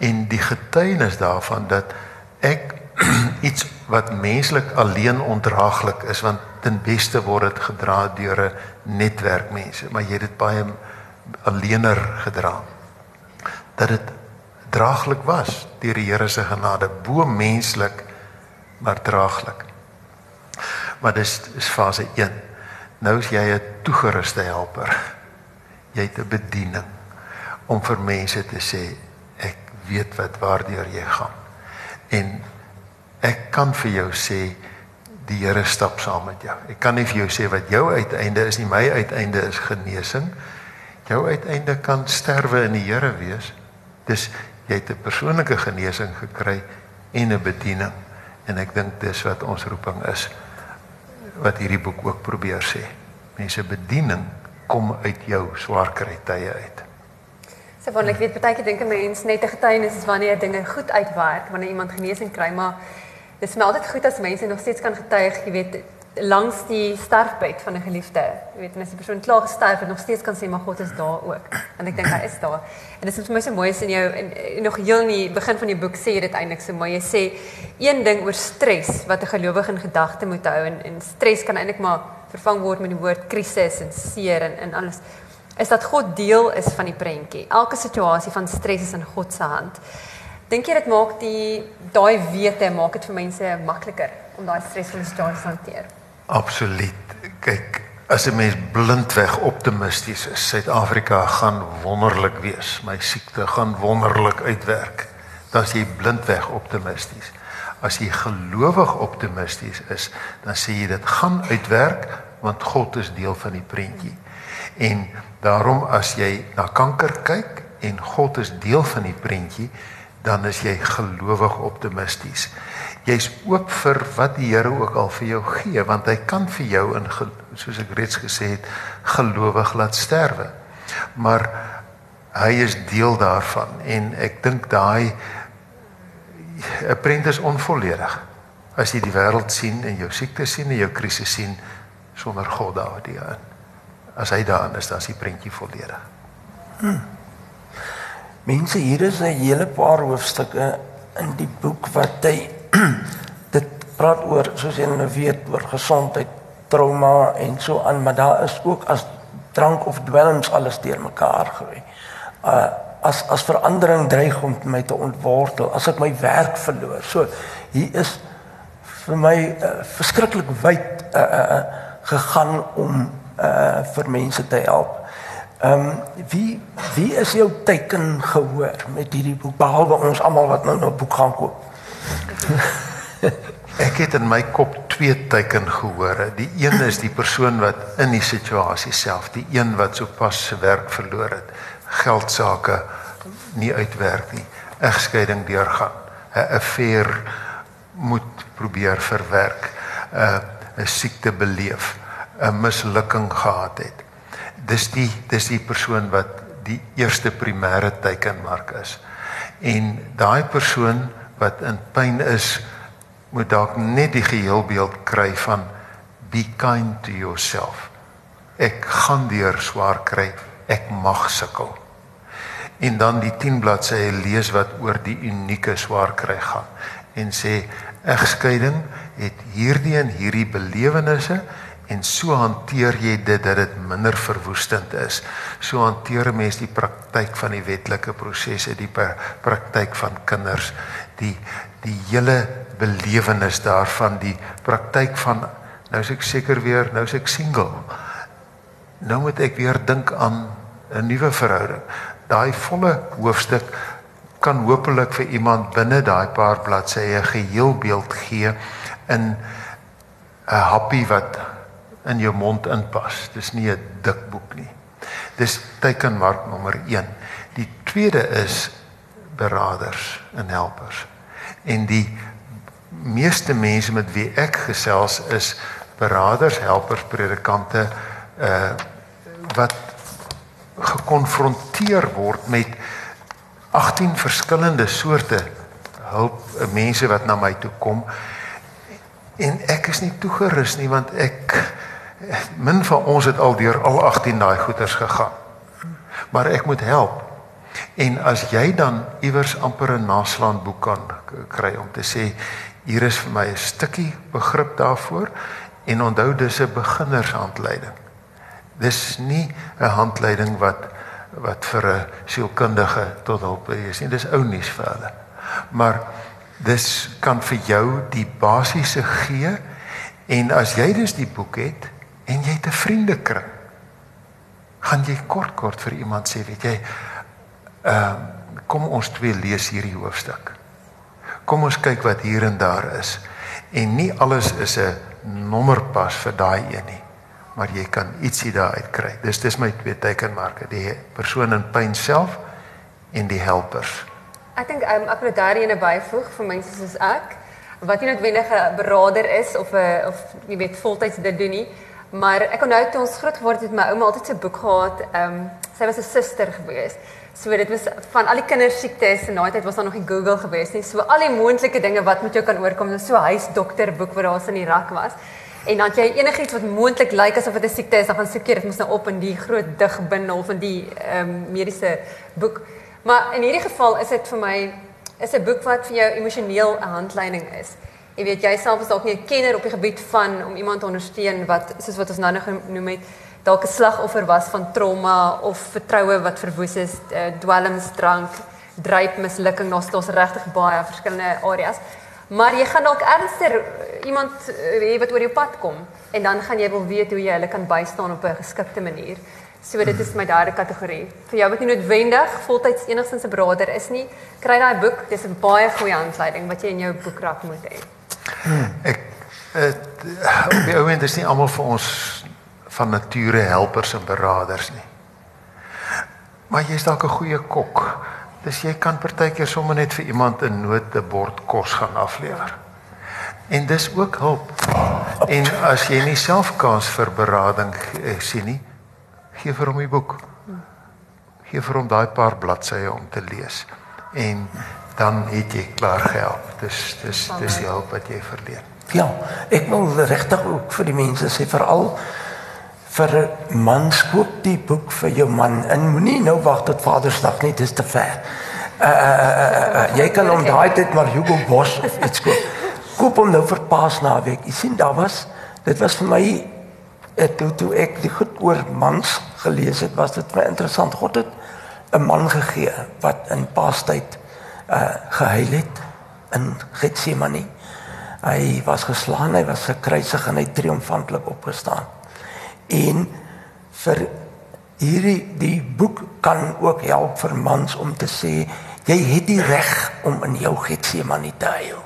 en die getuienis daarvan dat ek iets wat menslik alleen ondraaglik is want ten beste word dit gedra deur 'n netwerk mense maar jy het dit baie alleener gedra. Dat dit draaglik was deur die Here se genade bo menslik maar draaglik. Maar dis is fase 1 nou is jy 'n toegeruste helper jy het 'n bediening om vir mense te sê ek weet wat waardeur jy gaan en ek kan vir jou sê die Here stap saam met jou. Ek kan nie vir jou sê wat jou uiteinde is nie, my uiteinde is genesing. Jou uiteinde kan sterwe in die Here wees. Dis jy het 'n persoonlike genesing gekry en 'n bediening en ek dink dis wat ons roeping is wat hierdie boek ook probeer sê. Mense bediening kom uit jou swaar kry tye uit. So wanneer ek weet baie keer dink 'n mens net 'n getuienis is wanneer dinge goed uitwerk, wanneer iemand genesing kry, maar Dit is altyd goed as mense nog steeds kan getuig, jy weet, langs die sterfbed van 'n geliefde. Jy weet, en as die persoon klaar gesterf het, nog steeds kan sê maar God is daar ook. En ek dink hy is daar. En dit is vir my so mooi as in jou en, en nog heel nie begin van die boek sê jy dit eintlik so mooi. Jy sê een ding oor stres wat 'n gelowige in gedagte moet hou en en stres kan eintlik maar vervang word met die woord krisis en seer en en alles is dat God deel is van die prentjie. Elke situasie van stres is in God se hand. Dink jy dit maak die daai wete maak dit vir mense makliker om daai stresvolle situasies hanteer? Absoluut. Kyk, as 'n mens blindweg optimisties is, Suid-Afrika gaan wonderlik wees. My siekte gaan wonderlik uitwerk. Dan as jy blindweg optimisties. As jy gelowig optimisties is, dan sê jy dit gaan uitwerk want God is deel van die prentjie. En daarom as jy na kanker kyk en God is deel van die prentjie, dan is jy gelowig optimisties. Jy's oop vir wat die Here ook al vir jou gee want hy kan vir jou in soos ek reeds gesê het gelowig laat sterwe. Maar hy is deel daarvan en ek dink daai 'n prent is onvolledig. As jy die wêreld sien en jou siekte sien en jou krisis sien sonder God daarin. As hy daarin is, dan is die prentjie volledig. Hmm. Mense, hier is 'n hele paar hoofstukke in die boek wat hy dit praat oor soos jy nou weet oor gesondheid, trauma en so aan, maar daar is ook as drank of dwelms alles deurmekaar gewy. Uh as as verandering dreig om my te ontwortel, as ek my werk verloor. So hier is vir my uh, verskriklik wyd uh, uh gegaan om uh vir mense te help. Ehm um, wie wie is jou teken gehoor met hierdie boek behalwe ons almal wat nou 'n boek gaan koop? Ek het in my kop twee teken gehoor. Die een is die persoon wat in die situasie self, die een wat sopas sy werk verloor het, geld sake nie uitwerk nie, egskeiding deurgaan, 'n affair moet probeer verwerk, 'n 'n siekte beleef, 'n mislukking gehad het dis die dis die persoon wat die eerste primêre teikenmark is. En daai persoon wat in pyn is, moet dalk net die geheelbeeld kry van be kind to yourself. Ek gaan deur swaar kry, ek mag sukkel. En dan die 10 bladsye lees wat oor die unieke swaar kry gaan en sê egskeiding het hierdie en hierdie belewennisse en so hanteer jy dit dat dit minder verwoestend is. So hanteer 'n mens die praktyk van die wetlike prosesse, die praktyk van kinders, die die hele belewenis daarvan, die praktyk van nou is ek seker weer, nou is ek single. Nou moet ek weer dink aan 'n nuwe verhouding. Daai volle hoofstuk kan hopelik vir iemand binne daai paar bladsye 'n geheel beeld gee in 'n happie wat in jou mond inpas. Dis nie 'n dik boek nie. Dis teikenmark nommer 1. Die tweede is beraders en helpers. En die meeste mense met wie ek gesels is beraders, helpers, predikante uh wat gekonfronteer word met 18 verskillende soorte hulp mense wat na my toe kom en ek is nie toegerus nie want ek min van ons het al deur al 18 daai goeters gegaan. Maar ek moet help. En as jy dan iewers amper 'n naslaan boek kan kry om te sê hier is vir my 'n stukkie begrip daarvoor en onthou dis 'n beginnershandleiding. Dis nie 'n handleiding wat wat vir 'n sielkundige tot hulp is nie. Dis ou nuus vir hulle. Maar dis kan vir jou die basiese gee en as jy dus die boek het en jy het 'n vriendekring. Gaan jy kort kort vir iemand sê weet jy ehm uh, kom ons twee lees hierdie hoofstuk. Kom ons kyk wat hier en daar is. En nie alles is 'n nommerpas vir daai een nie maar jy kan ietsie daar uit kry. Dis dis my twee teikenmarke die persoon in pyn self en die helpers. Ek dink um, ek wil daar ene byvoeg vir mense soos ek wat nie noodwendig 'n beraader is of 'n of jy weet voltyds dit doen nie. Maar ek onthou toe ons groot geword het, my ouma altyd 'n boek gehad. Ehm um, sy was 'n suster gewees. So dit was van al die kindersiektes en daai was daar nog nie Google gewees nie. So al die moontlike dinge wat met jou kan oorkom, so huisdokter boek wat daar in die rak was. En dan jy enigiets wat moontlik lyk asof dit 'n siekte is, dan gaan soek jy dit mos nou op in die groot dig bindel van die ehm mediese boek. Maar in hierdie geval is dit vir my is 'n boek wat vir jou emosioneel 'n handleiding is. Jy weet jy self is dalk nie 'n kenner op die gebied van om iemand te ondersteun wat soos wat ons nou nog genoem het dalk 'n slagoffer was van trauma of vertroue wat verwoes is, uh, dwelms, drank, dryp, mislukking, daar's daar's regtig baie verskillende areas. Maar jy gaan dalk ernstiger eh, iemand hê uh, wat oor jou pad kom en dan gaan jy wil weet hoe jy hulle kan bystaan op 'n geskikte manier. So dit is my derde kategorie. Vir jou wat nie noodwendig voltyds enigstens 'n broeder is nie, kry daai boek. Dis 'n baie goeie handleiding wat jy in jou boekrak moet hê. Ek het op die oomblik is nie almal vir ons van nature helpers en beraders nie. Maar jy's dalk 'n goeie kok. Dis jy kan partykeer sommer net vir iemand 'n nood 'n bord kos gaan aflewer. En dis ook hulp. En as jy nie self kans vir berading sien nie, gee vir hom die boek. Gee vir hom daai paar bladsye om te lees. En dan het jy klaar gehelp. Dis dis dis die hulp wat jy verleen. Ja, ek wil regtig ook vir die mense sê veral vir mans koop die boek vir jou man en moenie nou wag tot Vadersdag nie, dit is te ver. Uh, uh, uh, uh, uh, jy kan om daai tyd maar Hugo Boss of iets koop. Koop hom nou vir Paasnaweek. Jy sien daar was dit was vir my het toe toe ek die goed oor mans gelees het, was dit my interessant. God het 'n man gegee wat in paastyd uh gehuil het in Getsemane. Hy was geslaan, hy was gekruisig en hy het triomfantlik opgestaan. En vir hierdie die boek kan ook help vir mans om te sê jy het die reg om in jou Getsemane te huil.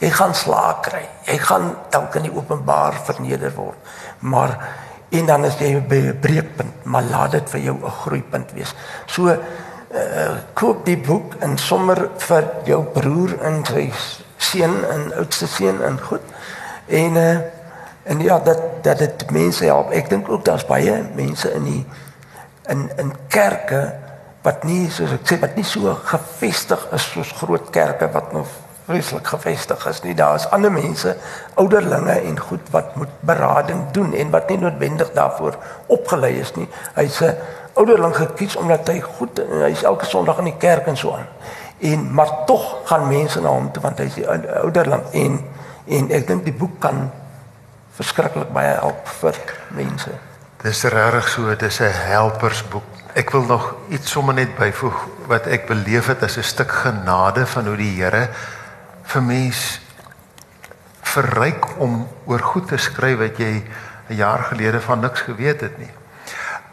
Jy gaan slaag kry. Jy gaan dalk in die openbaar verneder word maar en dan is jy by 'n breekpunt, maar laat dit vir jou 'n groeipunt wees. So uh, koop die boek en sommer vir jou broer en sy seun en oudste seun en goed. En uh, en ja, dat dat dit mense help. Ek dink ook daar's baie mense in die in in kerke wat nie soos ek sê wat nie so gefestig is soos groot kerke wat nog vreeslik gefestig is nie. Daar is ander mense, ouderlinge en goed wat moet berading doen en wat nie noodwendig daarvoor opgelei is nie. Hy's 'n ouderling gekies omdat hy goed hy's elke Sondag in die kerk en so aan. En maar tog gaan mense na hom toe want hy's die ouderling en en ek dink die boek kan verskriklik baie help vir mense. Dis regtig so, dis 'n helpersboek. Ek wil nog iets sommer net byvoeg wat ek beleef het as 'n stuk genade van hoe die Here vir mens verryk om oor goed te skryf wat jy 'n jaar gelede van niks geweet het nie.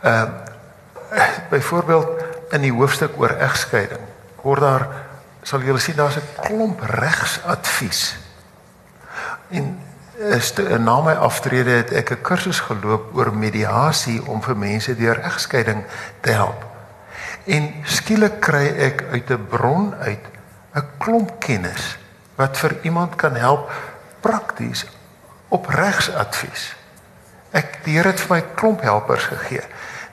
Ehm uh, byvoorbeeld in die hoofstuk oor egskeiding word daar sal julle sien daar's 'n klomp regsadvies. En is te, na my aftrede het ek 'n kursus geloop oor mediasie om vir mense deur egskeiding te help. En skielik kry ek uit 'n bron uit 'n klomp kennis wat vir iemand kan help prakties op regsadvies. Ek die Here het vir my klomp helpers gegee.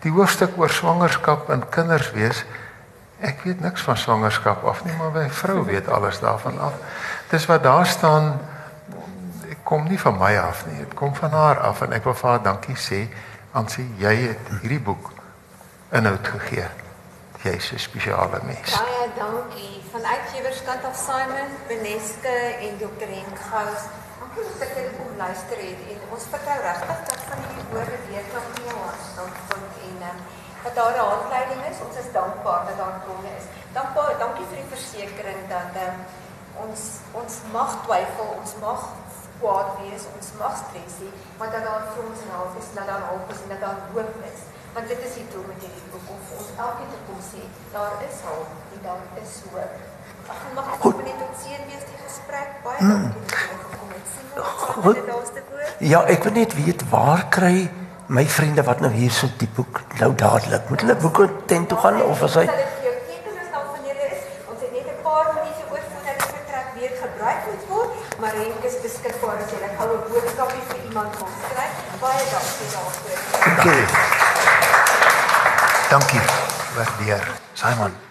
Die hoofstuk oor swangerskap en kinders wees Ek weet niks van swangerskap af nie, maar my vrou weet alles daarvan af. Dis wat daar staan kom nie van my af nie. Dit kom van haar af en ek wil vir haar dankie sê aan sy jy het hierdie boek inhoud gegee. Jy's 'n spesiale mens. Baie dankie van uitgewerskant af Simon, Beneske en Dr. Henk Gous. Dankie dat julle kom luister het en ons vertrou regtig dat van hierdie woorde weer klop in jou hart staan vind en um, dat daar 'n handleiding is. Ons is dankbaar dat daar bronne is. Dankbaar, dankie vir die versekering dat um, ons ons mag twyfel, ons mag kwaad wees, ons mag stres hê, maar dat daar vir ons help is, dat daar hulp is en dat daar hoop is. Want dit is die doel met hierdie boek om vir ons elkeen te kom sê, daar is hulp en daar is hoop. Ag, mag ek ook net tot seën wees die gesprek. Baie Hmm. dankie jy. Sien wat Goed. Ja, ek wil net weet waar kry my vriende wat nou hier so die boek nou dadelik. Moet hulle boeke tent toe gaan of as hy Sal ek vir jou teken as daar van julle is. Ons het net 'n paar minute oor voordat die vertrek weer gebruik moet word, maar Renke is beskikbaar as jy 'n goue boodskapie vir iemand wil skryf. Baie dankie daarvoor. Dankie. Dankie. Waardeer. Simon.